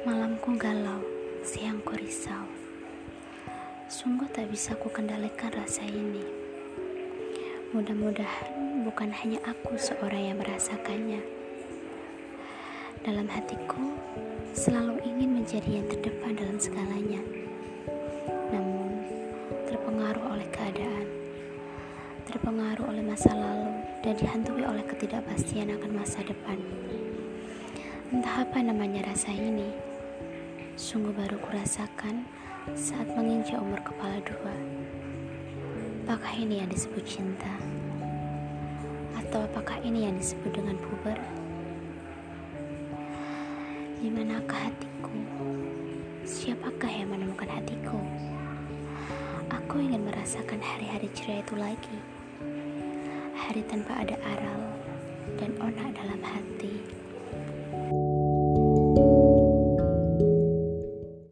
Malamku galau, siangku risau. Sungguh tak bisa ku kendalikan rasa ini. Mudah-mudahan bukan hanya aku seorang yang merasakannya. Dalam hatiku selalu ingin menjadi yang terdepan dalam segalanya. Namun terpengaruh oleh keadaan, terpengaruh oleh masa lalu dan dihantui oleh ketidakpastian akan masa depan. Entah apa namanya rasa ini sungguh baru kurasakan saat menginjak umur kepala dua. Apakah ini yang disebut cinta? Atau apakah ini yang disebut dengan puber? Di manakah hatiku? Siapakah yang menemukan hatiku? Aku ingin merasakan hari-hari ceria itu lagi. Hari tanpa ada aral dan onak dalam hati.